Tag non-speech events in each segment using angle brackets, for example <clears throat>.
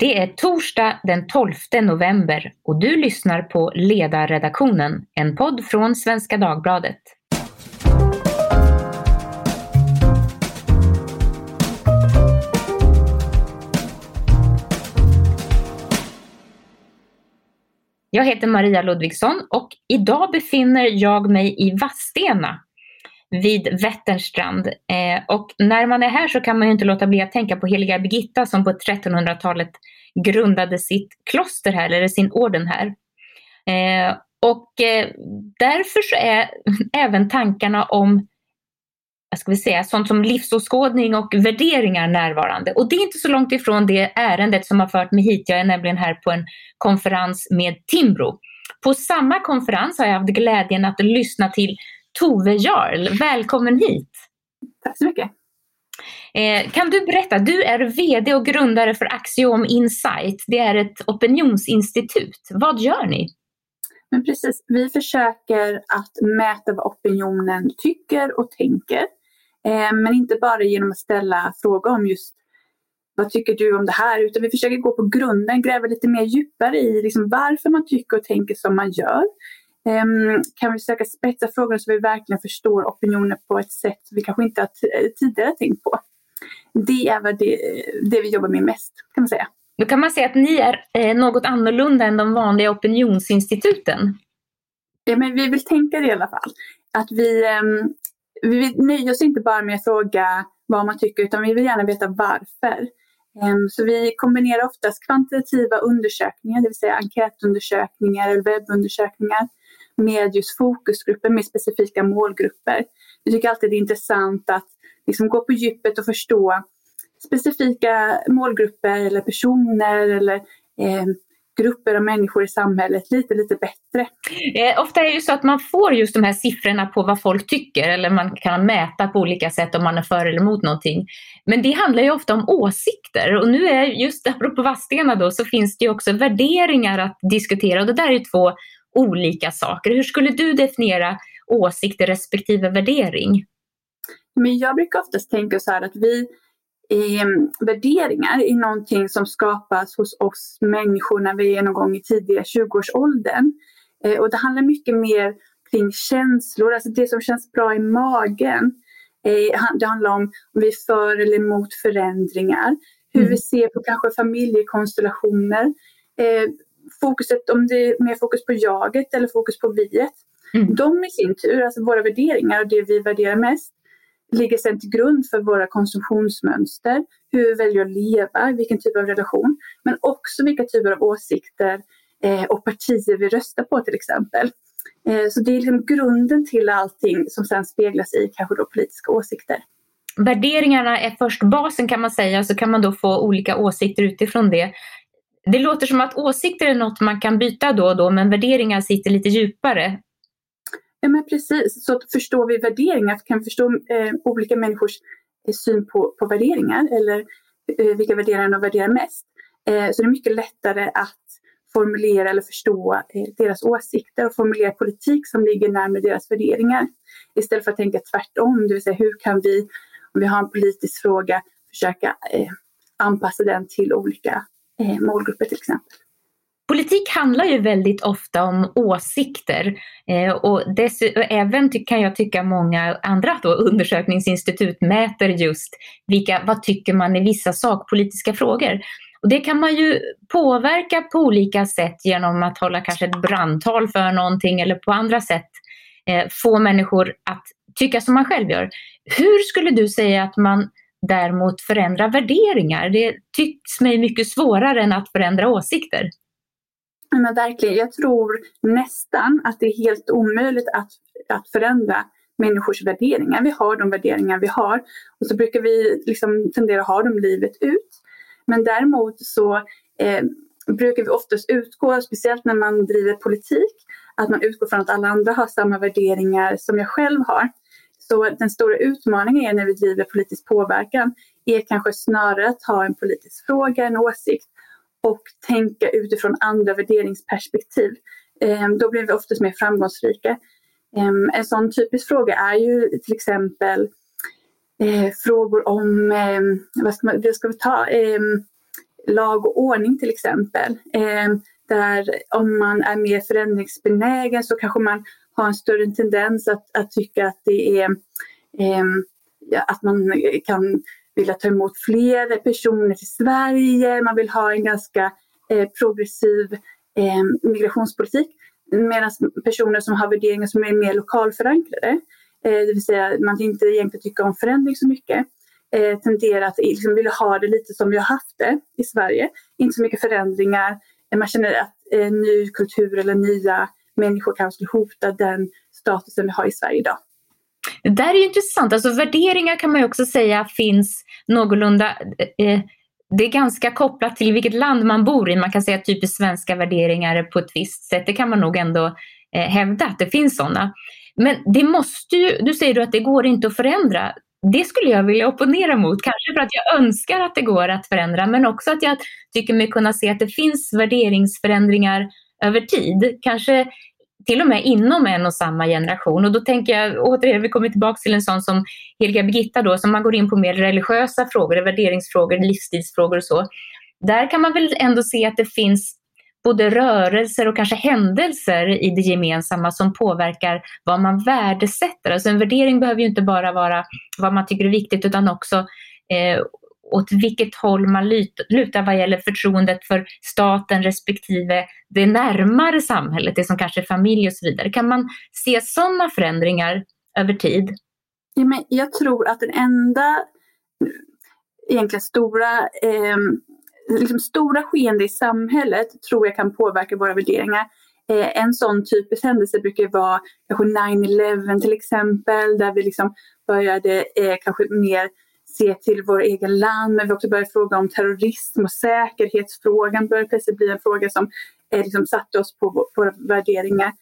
Det är torsdag den 12 november och du lyssnar på Ledarredaktionen, en podd från Svenska Dagbladet. Jag heter Maria Ludvigsson och idag befinner jag mig i Vadstena vid Vätternstrand. Eh, och när man är här så kan man ju inte låta bli att tänka på heliga Birgitta som på 1300-talet grundade sitt kloster här, eller sin orden här. Eh, och eh, därför så är <laughs> även tankarna om vad ska vi säga, sånt som livsåskådning och värderingar närvarande. Och det är inte så långt ifrån det ärendet som har fört mig hit. Jag är nämligen här på en konferens med Timbro. På samma konferens har jag haft glädjen att lyssna till Tove Jarl. Välkommen hit! Tack så mycket! Eh, kan du berätta, du är VD och grundare för Axiom Insight. Det är ett opinionsinstitut. Vad gör ni? Men precis, vi försöker att mäta vad opinionen tycker och tänker. Eh, men inte bara genom att ställa frågor om just vad tycker du om det här? Utan vi försöker gå på grunden, gräva lite mer djupare i liksom varför man tycker och tänker som man gör. Ehm, kan vi försöka spetsa frågorna så vi verkligen förstår opinionen på ett sätt vi kanske inte har tidigare tänkt på. Det är väl det, det vi jobbar med mest kan man säga. Då kan man säga att ni är eh, något annorlunda än de vanliga opinionsinstituten. Ja, men vi vill tänka det i alla fall. Att vi, ehm, vi nöja oss inte bara med att fråga vad man tycker utan vi vill gärna veta varför. Ehm, så vi kombinerar oftast kvantitativa undersökningar, det vill säga enkätundersökningar eller webbundersökningar med just fokusgrupper, med specifika målgrupper. Vi tycker alltid det är intressant att liksom gå på djupet och förstå specifika målgrupper eller personer eller eh, grupper av människor i samhället lite, lite bättre. Eh, ofta är det ju så att man får just de här siffrorna på vad folk tycker eller man kan mäta på olika sätt om man är för eller emot någonting. Men det handlar ju ofta om åsikter och nu är just apropå Vadstena då så finns det ju också värderingar att diskutera och det där är ju två olika saker. Hur skulle du definiera åsikter respektive värdering? Men jag brukar oftast tänka så här att vi eh, värderingar är någonting som skapas hos oss människor när vi är någon gång i tidiga 20-årsåldern. Eh, och det handlar mycket mer kring känslor, alltså det som känns bra i magen. Eh, det handlar om om vi är för eller emot förändringar, hur mm. vi ser på kanske familjekonstellationer. Fokuset, om det är mer fokus på jaget eller fokus på viet. Mm. De i sin tur, alltså våra värderingar och det vi värderar mest, ligger sedan till grund för våra konsumtionsmönster, hur vi väljer att leva, vilken typ av relation, men också vilka typer av åsikter eh, och partier vi röstar på till exempel. Eh, så det är liksom grunden till allting som sedan speglas i kanske då politiska åsikter. Värderingarna är först basen kan man säga, så kan man då få olika åsikter utifrån det. Det låter som att åsikter är något man kan byta då och då, men värderingar sitter lite djupare. Ja men precis, så förstår vi värderingar, kan vi förstå eh, olika människors eh, syn på, på värderingar eller eh, vilka värderingar de värderar mest. Eh, så det är mycket lättare att formulera eller förstå eh, deras åsikter och formulera politik som ligger närmare deras värderingar. Istället för att tänka tvärtom, det vill säga hur kan vi, om vi har en politisk fråga, försöka eh, anpassa den till olika Eh, målgrupper till exempel. Politik handlar ju väldigt ofta om åsikter eh, och, och även kan jag tycka många andra då, undersökningsinstitut mäter just vilka, vad tycker man i vissa sakpolitiska frågor. Och det kan man ju påverka på olika sätt genom att hålla kanske ett brandtal för någonting eller på andra sätt eh, få människor att tycka som man själv gör. Hur skulle du säga att man däremot förändra värderingar? Det tycks mig mycket svårare än att förändra åsikter. Men verkligen, jag tror nästan att det är helt omöjligt att, att förändra människors värderingar. Vi har de värderingar vi har och så brukar vi liksom tendera att ha dem livet ut. Men däremot så eh, brukar vi oftast utgå, speciellt när man driver politik, att man utgår från att alla andra har samma värderingar som jag själv har. Så den stora utmaningen är när vi driver politisk påverkan är kanske snarare att ha en politisk fråga, en åsikt och tänka utifrån andra värderingsperspektiv. Ehm, då blir vi oftast mer framgångsrika. Ehm, en sån typisk fråga är ju till exempel eh, frågor om, ehm, vad ska, man, ska vi ta, lag och ordning till exempel. Där om man är mer förändringsbenägen så kanske man har en större tendens att, att tycka att det är eh, att man kan vilja ta emot fler personer till Sverige. Man vill ha en ganska eh, progressiv eh, migrationspolitik. Medan personer som har värderingar som är mer lokalförankrade, eh, det vill säga man inte egentligen tycker om förändring så mycket, eh, tenderar att liksom vilja ha det lite som vi har haft det i Sverige. Inte så mycket förändringar. Man känner att eh, ny kultur eller nya människor kanske skulle hota den statusen vi har i Sverige idag. Det där är ju intressant. Alltså värderingar kan man ju också säga finns någorlunda eh, det är ganska kopplat till vilket land man bor i. Man kan säga att typiskt svenska värderingar på ett visst sätt. Det kan man nog ändå eh, hävda att det finns sådana. Men det måste ju, du säger du att det går inte att förändra. Det skulle jag vilja opponera mot, kanske för att jag önskar att det går att förändra, men också att jag tycker mig kunna se att det finns värderingsförändringar över tid. Kanske till och med inom en och samma generation. Och då tänker jag återigen, vi kommer tillbaka till en sån som Heliga Birgitta då, som man går in på mer religiösa frågor, värderingsfrågor, livsstilsfrågor och så. Där kan man väl ändå se att det finns både rörelser och kanske händelser i det gemensamma som påverkar vad man värdesätter. Alltså en värdering behöver ju inte bara vara vad man tycker är viktigt utan också eh, åt vilket håll man lutar vad gäller förtroendet för staten respektive det närmare samhället, det som kanske är familj och så vidare. Kan man se sådana förändringar över tid? Ja, men jag tror att den enda egentligen stora, eh, liksom stora skeende i samhället tror jag kan påverka våra värderingar. Eh, en sån typisk händelse brukar vara kanske 9-11 till exempel, där vi liksom började eh, kanske mer se till vår egen land, men vi också börjat fråga om terrorism och säkerhetsfrågan börjar plötsligt bli en fråga som eh, liksom satte oss på våra värderingar.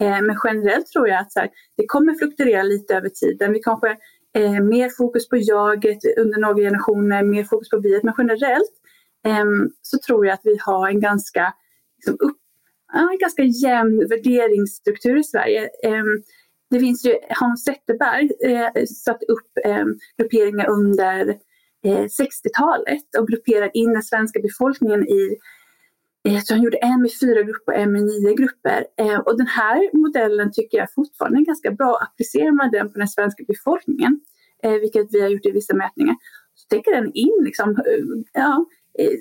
Eh, men generellt tror jag att så här, det kommer fluktuera lite över tiden. Vi kanske eh, mer fokus på jaget under några generationer, mer fokus på viet, men generellt eh, så tror jag att vi har en ganska, liksom upp, en ganska jämn värderingsstruktur i Sverige. Ehm, det finns ju, Hans Zetterberg eh, satte upp eh, grupperingar under eh, 60-talet och grupperade in den svenska befolkningen i eh, så han gjorde en med fyra grupper och en med nio grupper. Eh, och den här modellen tycker jag fortfarande är ganska bra. Applicerar man den på den svenska befolkningen, eh, vilket vi har gjort i vissa mätningar, så täcker den in liksom, ja,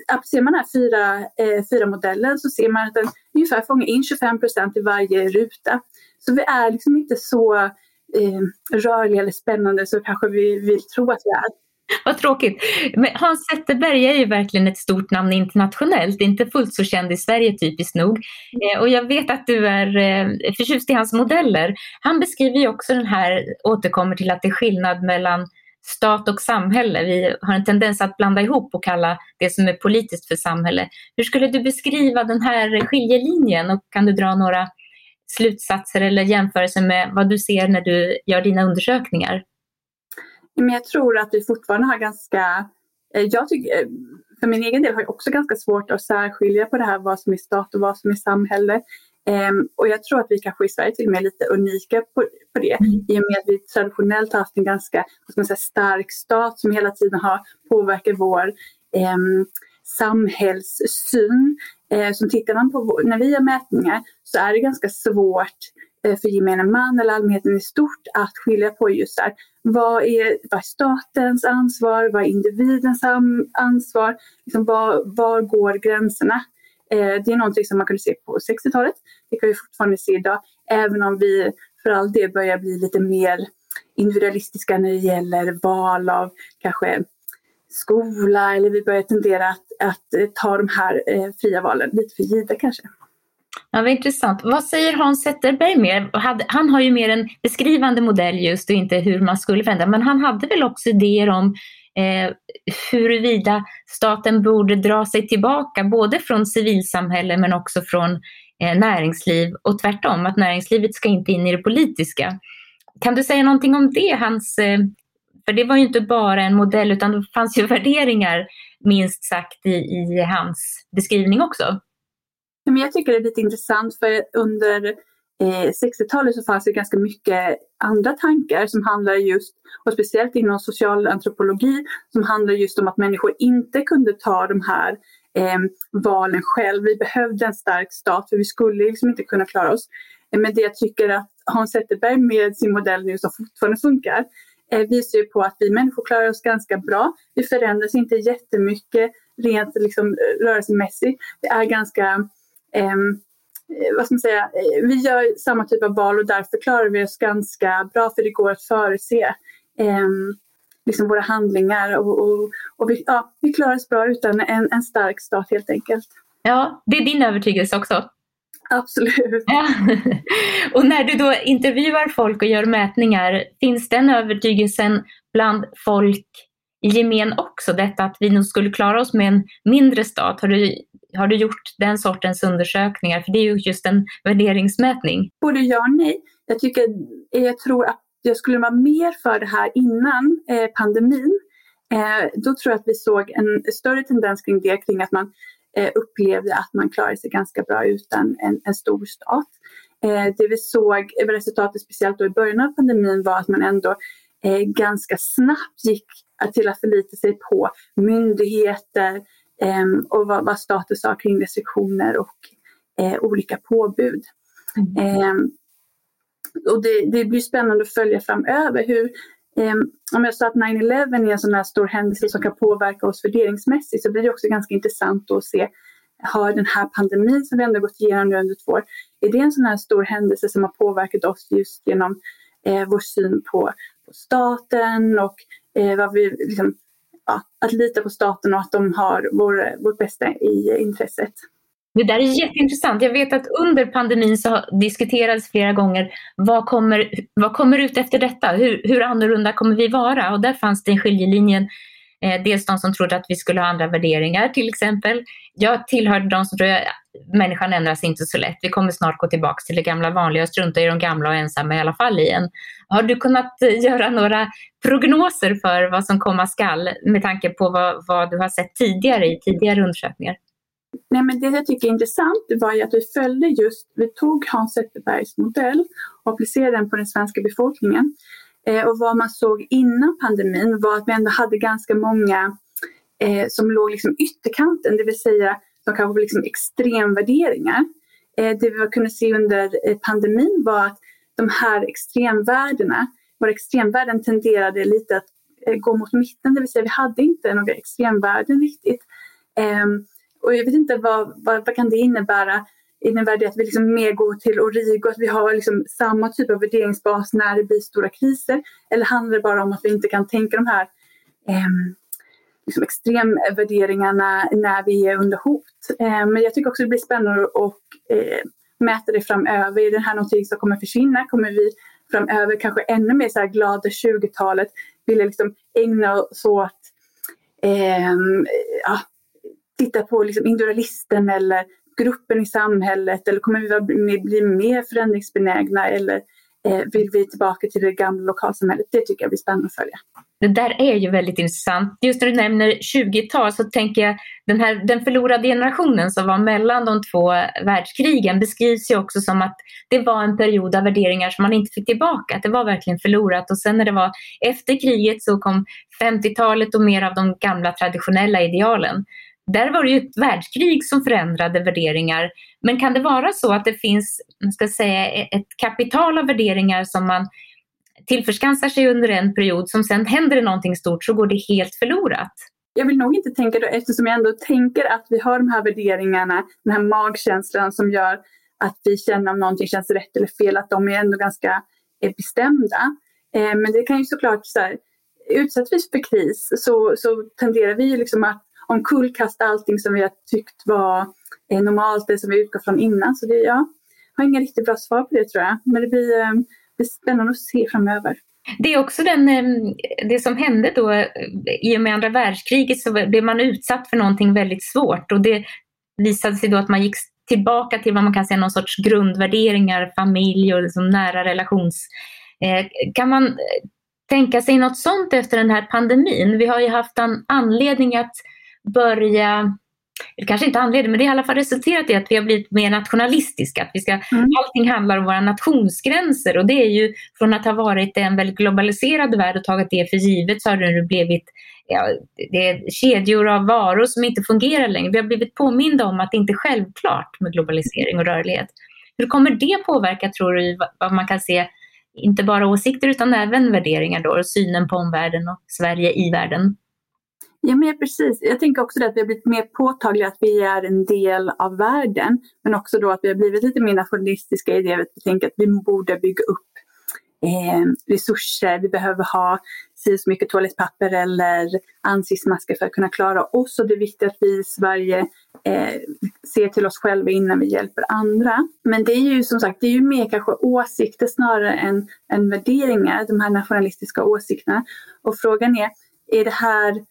applicerar man den här fyra, eh, fyra modellen så ser man att den ungefär fångar in 25 procent i varje ruta. Så vi är liksom inte så eh, rörliga eller spännande så kanske vi vill tro att vi är. <laughs> Vad tråkigt. Men Hans Zetterberg är ju verkligen ett stort namn internationellt, inte fullt så känd i Sverige typiskt nog. Eh, och jag vet att du är eh, förtjust i hans modeller. Han beskriver ju också den här, återkommer till att det är skillnad mellan stat och samhälle. Vi har en tendens att blanda ihop och kalla det som är politiskt för samhälle. Hur skulle du beskriva den här skiljelinjen och kan du dra några slutsatser eller jämförelser med vad du ser när du gör dina undersökningar? Men jag tror att vi fortfarande har ganska, eh, jag tycker, eh, för min egen del har jag också ganska svårt att särskilja på det här vad som är stat och vad som är samhälle. Um, och jag tror att vi kanske i Sverige till och med är lite unika på, på det mm. i och med att vi traditionellt har haft en ganska ska man säga, stark stat som hela tiden har påverkat vår um, samhällssyn. Uh, som tittar man på, när vi gör mätningar så är det ganska svårt uh, för gemene man eller allmänheten i stort att skilja på just här, vad är, vad är statens ansvar, vad är individens ansvar, liksom var, var går gränserna? Eh, det är någonting som man kunde se på 60-talet. Det kan vi fortfarande se idag, även om vi för all del börjar bli lite mer individualistiska när det gäller val av kanske skola eller vi börjar tendera att, att eh, ta de här eh, fria valen lite för givna kanske. Ja, vad intressant. Vad säger Hans Zetterberg mer? Han har ju mer en beskrivande modell just och inte hur man skulle förändra. Men han hade väl också idéer om eh, huruvida staten borde dra sig tillbaka både från civilsamhälle men också från eh, näringsliv och tvärtom, att näringslivet ska inte in i det politiska. Kan du säga någonting om det? Hans, eh, för det var ju inte bara en modell utan det fanns ju <laughs> värderingar minst sagt i, i hans beskrivning också. Men jag tycker det är lite intressant för under eh, 60-talet så fanns det ganska mycket andra tankar som handlar just, och speciellt inom socialantropologi, som handlar just om att människor inte kunde ta de här eh, valen själv. Vi behövde en stark stat för vi skulle liksom inte kunna klara oss. Eh, men det jag tycker att Hans Zetterberg med sin modell nu som fortfarande funkar eh, visar ju på att vi människor klarar oss ganska bra. Vi förändras inte jättemycket rent liksom, eh, rörelsemässigt. Det är ganska eh, vad ska man säga, eh, vi gör samma typ av val och därför klarar vi oss ganska bra för det går att förutse eh, liksom våra handlingar och, och, och vi, ja, vi klarar oss bra utan en, en stark stat helt enkelt. Ja, det är din övertygelse också? Absolut. Ja. <laughs> Och när du då intervjuar folk och gör mätningar, finns den övertygelsen bland folk i gemen också? Detta att vi nog skulle klara oss med en mindre stat. Har du, har du gjort den sortens undersökningar? För det är ju just en värderingsmätning. Både ja och nej. Jag, tycker, jag tror att jag skulle vara mer för det här innan eh, pandemin. Eh, då tror jag att vi såg en större tendens kring det, kring att man eh, upplevde att man klarade sig ganska bra utan en, en stor stat. Eh, det vi såg, eh, resultatet speciellt då i början av pandemin var att man ändå eh, ganska snabbt gick till att förlita sig på myndigheter och vad, vad staten sa kring restriktioner och eh, olika påbud. Mm. Ehm, och det, det, blir spännande att följa framöver hur Eh, om jag sa att 9-11 är en sån här stor händelse som kan påverka oss värderingsmässigt så blir det också ganska intressant att se har den här pandemin som vi ändå gått igenom under två år, är det en sån här stor händelse som har påverkat oss just genom eh, vår syn på, på staten och eh, vad vi, liksom, ja, att lita på staten och att de har vår, vårt bästa i intresset. Det där är jätteintressant. Jag vet att under pandemin så diskuterades flera gånger vad kommer, vad kommer ut efter detta? Hur, hur annorlunda kommer vi vara? Och där fanns det en skiljelinjen. Eh, dels de som trodde att vi skulle ha andra värderingar till exempel. Jag tillhörde de som tror att människan ändras inte så lätt. Vi kommer snart gå tillbaka till det gamla vanliga och strunta i de gamla och ensamma i alla fall igen. Har du kunnat eh, göra några prognoser för vad som komma skall med tanke på vad, vad du har sett tidigare i tidigare undersökningar? Nej, men det jag tycker är intressant var ju att vi följde just, vi tog Hans Zetterbergs modell och applicerade den på den svenska befolkningen. Eh, och vad man såg innan pandemin var att vi ändå hade ganska många eh, som låg liksom ytterkanten, det vill säga som kanske var liksom extremvärderingar. Eh, det vi kunde se under eh, pandemin var att de här extremvärdena, våra extremvärden tenderade lite att eh, gå mot mitten, det vill säga vi hade inte några extremvärden riktigt. Ehm, och jag vet inte vad, vad, vad kan det innebära? Innebär det att vi liksom mer går till Origo, att vi har liksom samma typ av värderingsbas när det blir stora kriser? Eller handlar det bara om att vi inte kan tänka de här eh, liksom extremvärderingarna när vi är under hot? Eh, men jag tycker också det blir spännande att eh, mäta det framöver. Är det här någonting som kommer försvinna? Kommer vi framöver kanske ännu mer så här glada 20-talet vilja liksom ägna oss åt eh, ja, titta på liksom individualisten eller gruppen i samhället eller kommer vi bli mer förändringsbenägna eller eh, vill vi tillbaka till det gamla lokalsamhället? Det tycker jag blir spännande att följa. Det där är ju väldigt intressant. Just när du nämner 20-tal så tänker jag den, här, den förlorade generationen som var mellan de två världskrigen beskrivs ju också som att det var en period av värderingar som man inte fick tillbaka. Att det var verkligen förlorat och sen när det var efter kriget så kom 50-talet och mer av de gamla traditionella idealen där var det ju ett världskrig som förändrade värderingar. Men kan det vara så att det finns ska säga, ett kapital av värderingar som man tillförskansar sig under en period som sen händer det någonting stort så går det helt förlorat? Jag vill nog inte tänka det eftersom jag ändå tänker att vi har de här värderingarna, den här magkänslan som gör att vi känner om någonting känns rätt eller fel, att de är ändå ganska eh, bestämda. Eh, men det kan ju såklart, så här, utsätts vi för kris så, så tenderar vi liksom att omkullkasta allting som vi har tyckt var eh, normalt, det som vi utgår från innan. Så det, ja, jag har inga riktigt bra svar på det tror jag. Men det blir, eh, det är spännande att se framöver. Det är också den, ehm, det som hände då eh, i och med andra världskriget så blev man utsatt för någonting väldigt svårt och det visade sig då att man gick tillbaka till vad man kan säga någon sorts grundvärderingar, familj och liksom nära relations... Eh, kan man eh, tänka sig något sånt efter den här pandemin? Vi har ju haft en anledning att börja det kanske inte anledning, men det har i alla fall resulterat i att vi har blivit mer nationalistiska. Att vi ska, mm. Allting handlar om våra nationsgränser och det är ju från att ha varit en väldigt globaliserad värld och tagit det för givet så har det nu blivit ja, det är kedjor av varor som inte fungerar längre. Vi har blivit påminda om att det inte är självklart med globalisering och rörlighet. Hur kommer det påverka, tror du, vad man kan se, inte bara åsikter utan även värderingar då, och synen på omvärlden och Sverige i världen? Ja, men precis. Jag tänker också att vi har blivit mer påtagliga att vi är en del av världen. Men också då att vi har blivit lite mer nationalistiska i det att vi tänker att vi borde bygga upp eh, resurser. Vi behöver ha si så mycket toalettpapper eller ansiktsmasker för att kunna klara oss. Och det är viktigt att vi i Sverige eh, ser till oss själva innan vi hjälper andra. Men det är ju som sagt, det är ju mer kanske åsikter snarare än, än värderingar, de här nationalistiska åsikterna. Och frågan är, är det här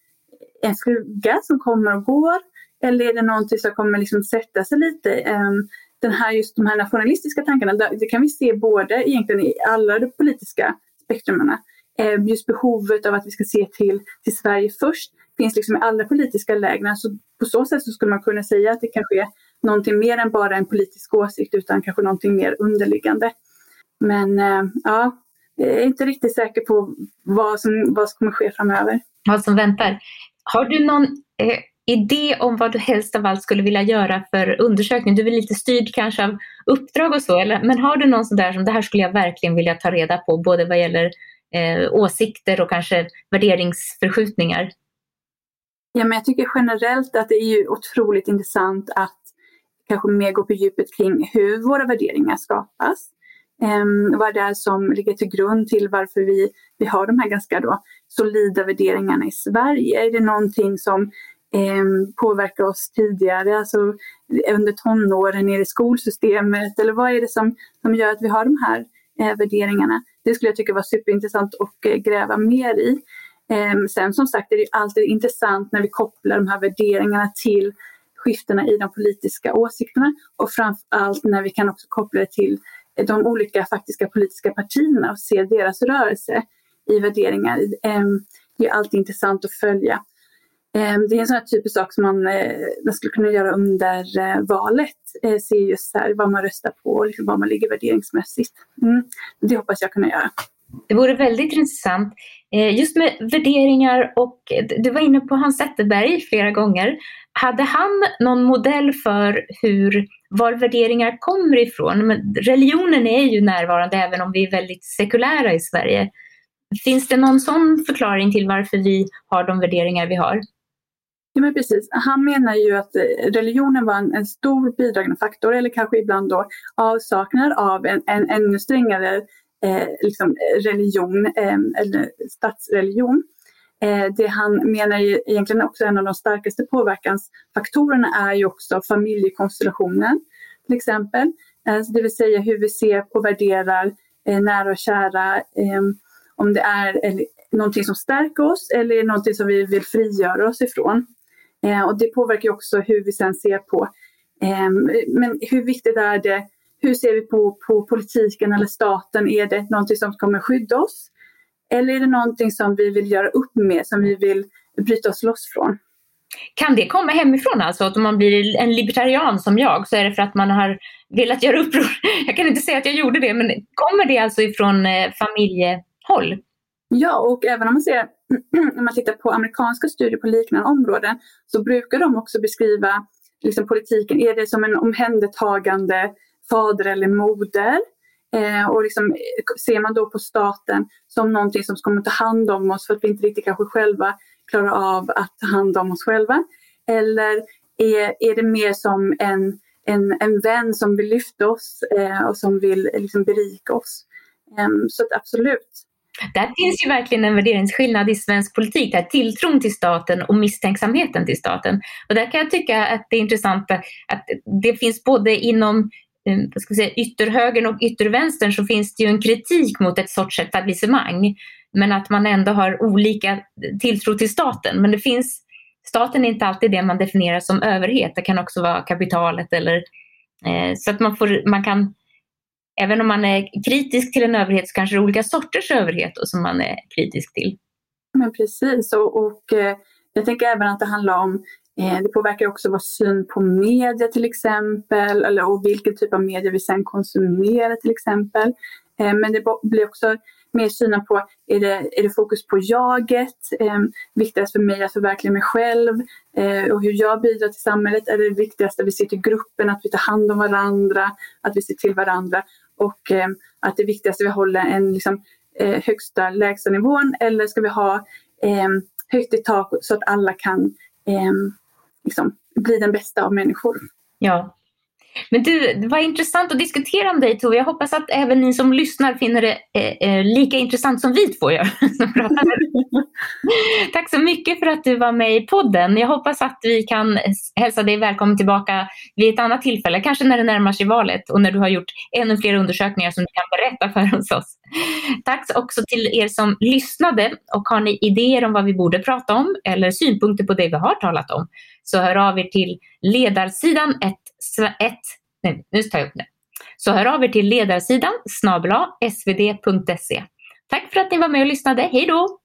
en skugga som kommer och går? Eller är det någonting som kommer liksom sätta sig lite? Ehm, den här, just de här nationalistiska tankarna, det kan vi se både egentligen i alla de politiska spektrumen. Ehm, just behovet av att vi ska se till, till Sverige först finns liksom i alla politiska lägen. Så på så sätt så skulle man kunna säga att det kanske är någonting mer än bara en politisk åsikt utan kanske någonting mer underliggande. Men ehm, ja, jag är inte riktigt säker på vad som, vad som kommer ske framöver. Vad som väntar. Har du någon eh, idé om vad du helst av allt skulle vilja göra för undersökning? Du är lite styrd kanske av uppdrag och så, eller, men har du någon sån där som det här skulle jag verkligen vilja ta reda på, både vad gäller eh, åsikter och kanske värderingsförskjutningar? Ja, men jag tycker generellt att det är ju otroligt intressant att kanske mer gå på djupet kring hur våra värderingar skapas eh, vad det är som ligger till grund till varför vi, vi har de här ganska då solida värderingarna i Sverige. Är det någonting som um, påverkar oss tidigare, alltså under tonåren, i skolsystemet eller vad är det som, som gör att vi har de här eh, värderingarna? Det skulle jag tycka var superintressant att eh, gräva mer i. Eh, sen som sagt är det alltid intressant när vi kopplar de här värderingarna till skiftena i de politiska åsikterna och framförallt när vi kan också koppla det till de olika faktiska politiska partierna och se deras rörelse i värderingar. Ehm, det är alltid intressant att följa. Ehm, det är en sån här typisk sak som man, eh, man skulle kunna göra under eh, valet. Eh, se just här vad man röstar på och liksom var man ligger värderingsmässigt. Mm. Det hoppas jag kunna göra. Det vore väldigt intressant. Just med värderingar och du var inne på Hans Zetterberg flera gånger. Hade han någon modell för hur var värderingar kommer ifrån. Men religionen är ju närvarande även om vi är väldigt sekulära i Sverige. Finns det någon sån förklaring till varför vi har de värderingar vi har? Ja, men precis. Han menar ju att eh, religionen var en, en stor bidragande faktor eller kanske ibland då avsaknad av en, en ännu strängare eh, liksom religion eh, eller statsreligion. Eh, det han menar är egentligen också en av de starkaste påverkansfaktorerna är ju också familjekonstellationen till exempel. Eh, det vill säga hur vi ser på och värderar eh, nära och kära. Om det är någonting som stärker oss eller någonting som vi vill frigöra oss ifrån. Och det påverkar också hur vi sen ser på, men hur viktigt är det, hur ser vi på, på politiken eller staten? Är det någonting som kommer skydda oss? Eller är det någonting som vi vill göra upp med, som vi vill bryta oss loss från? Kan det komma hemifrån alltså? Att om man blir en libertarian som jag så är det för att man har velat göra uppror? <laughs> Jag kan inte säga att jag gjorde det, men kommer det alltså ifrån eh, familjehåll? Ja, och även om man ser <clears throat> om man tittar på amerikanska studier på liknande områden så brukar de också beskriva liksom, politiken, är det som en omhändertagande fader eller moder? Eh, och liksom, eh, ser man då på staten som någonting som kommer ta hand om oss för att vi inte riktigt kanske själva klarar av att ta hand om oss själva? Eller är, är det mer som en, en, en vän som vill lyfta oss eh, och som vill eh, liksom berika oss? Eh, så att absolut. Där finns ju verkligen en värderingsskillnad i svensk politik, där tilltron till staten och misstänksamheten till staten. Och där kan jag tycka att det är intressant att det finns både inom Eh, vad ska säga, ytterhögern och yttervänstern så finns det ju en kritik mot ett sorts etablissemang. Men att man ändå har olika tilltro till staten. Men det finns, staten är inte alltid det man definierar som överhet. Det kan också vara kapitalet eller eh, så att man, får, man kan Även om man är kritisk till en överhet så kanske det är olika sorters överhet som man är kritisk till. Men precis och, och eh, jag tänker även att det handlar om Eh, det påverkar också vår syn på media till exempel, eller, och vilken typ av media vi sen konsumerar till exempel. Eh, men det blir också mer synen på, är det, är det fokus på jaget? Eh, viktigast för mig att förverkliga mig själv eh, och hur jag bidrar till samhället? Är det viktigaste att vi ser till gruppen, att vi tar hand om varandra, att vi ser till varandra och eh, att det viktigaste vi håller en liksom, eh, högsta lägsta nivån eller ska vi ha eh, högt i tak så att alla kan eh, liksom, bli den bästa av människor? Ja, men du, det var intressant att diskutera med dig Tove. Jag hoppas att även ni som lyssnar finner det eh, eh lika intressant som vi två gör. <laughs> <laughs> Tack så mycket för att du var med i podden. Jag hoppas att vi kan hälsa dig välkommen tillbaka vid ett annat tillfälle, kanske när det närmar sig valet och när du har gjort ännu fler undersökningar som du kan berätta för oss. Tack också till er som lyssnade och har ni idéer om vad vi borde prata om eller synpunkter på det vi har talat om så hör av er till ledarsidan ett, nej, nu tar jag upp det. Så hör av er till ledarsidan snabla svd.se. Tack för att ni var med och lyssnade. Hej då!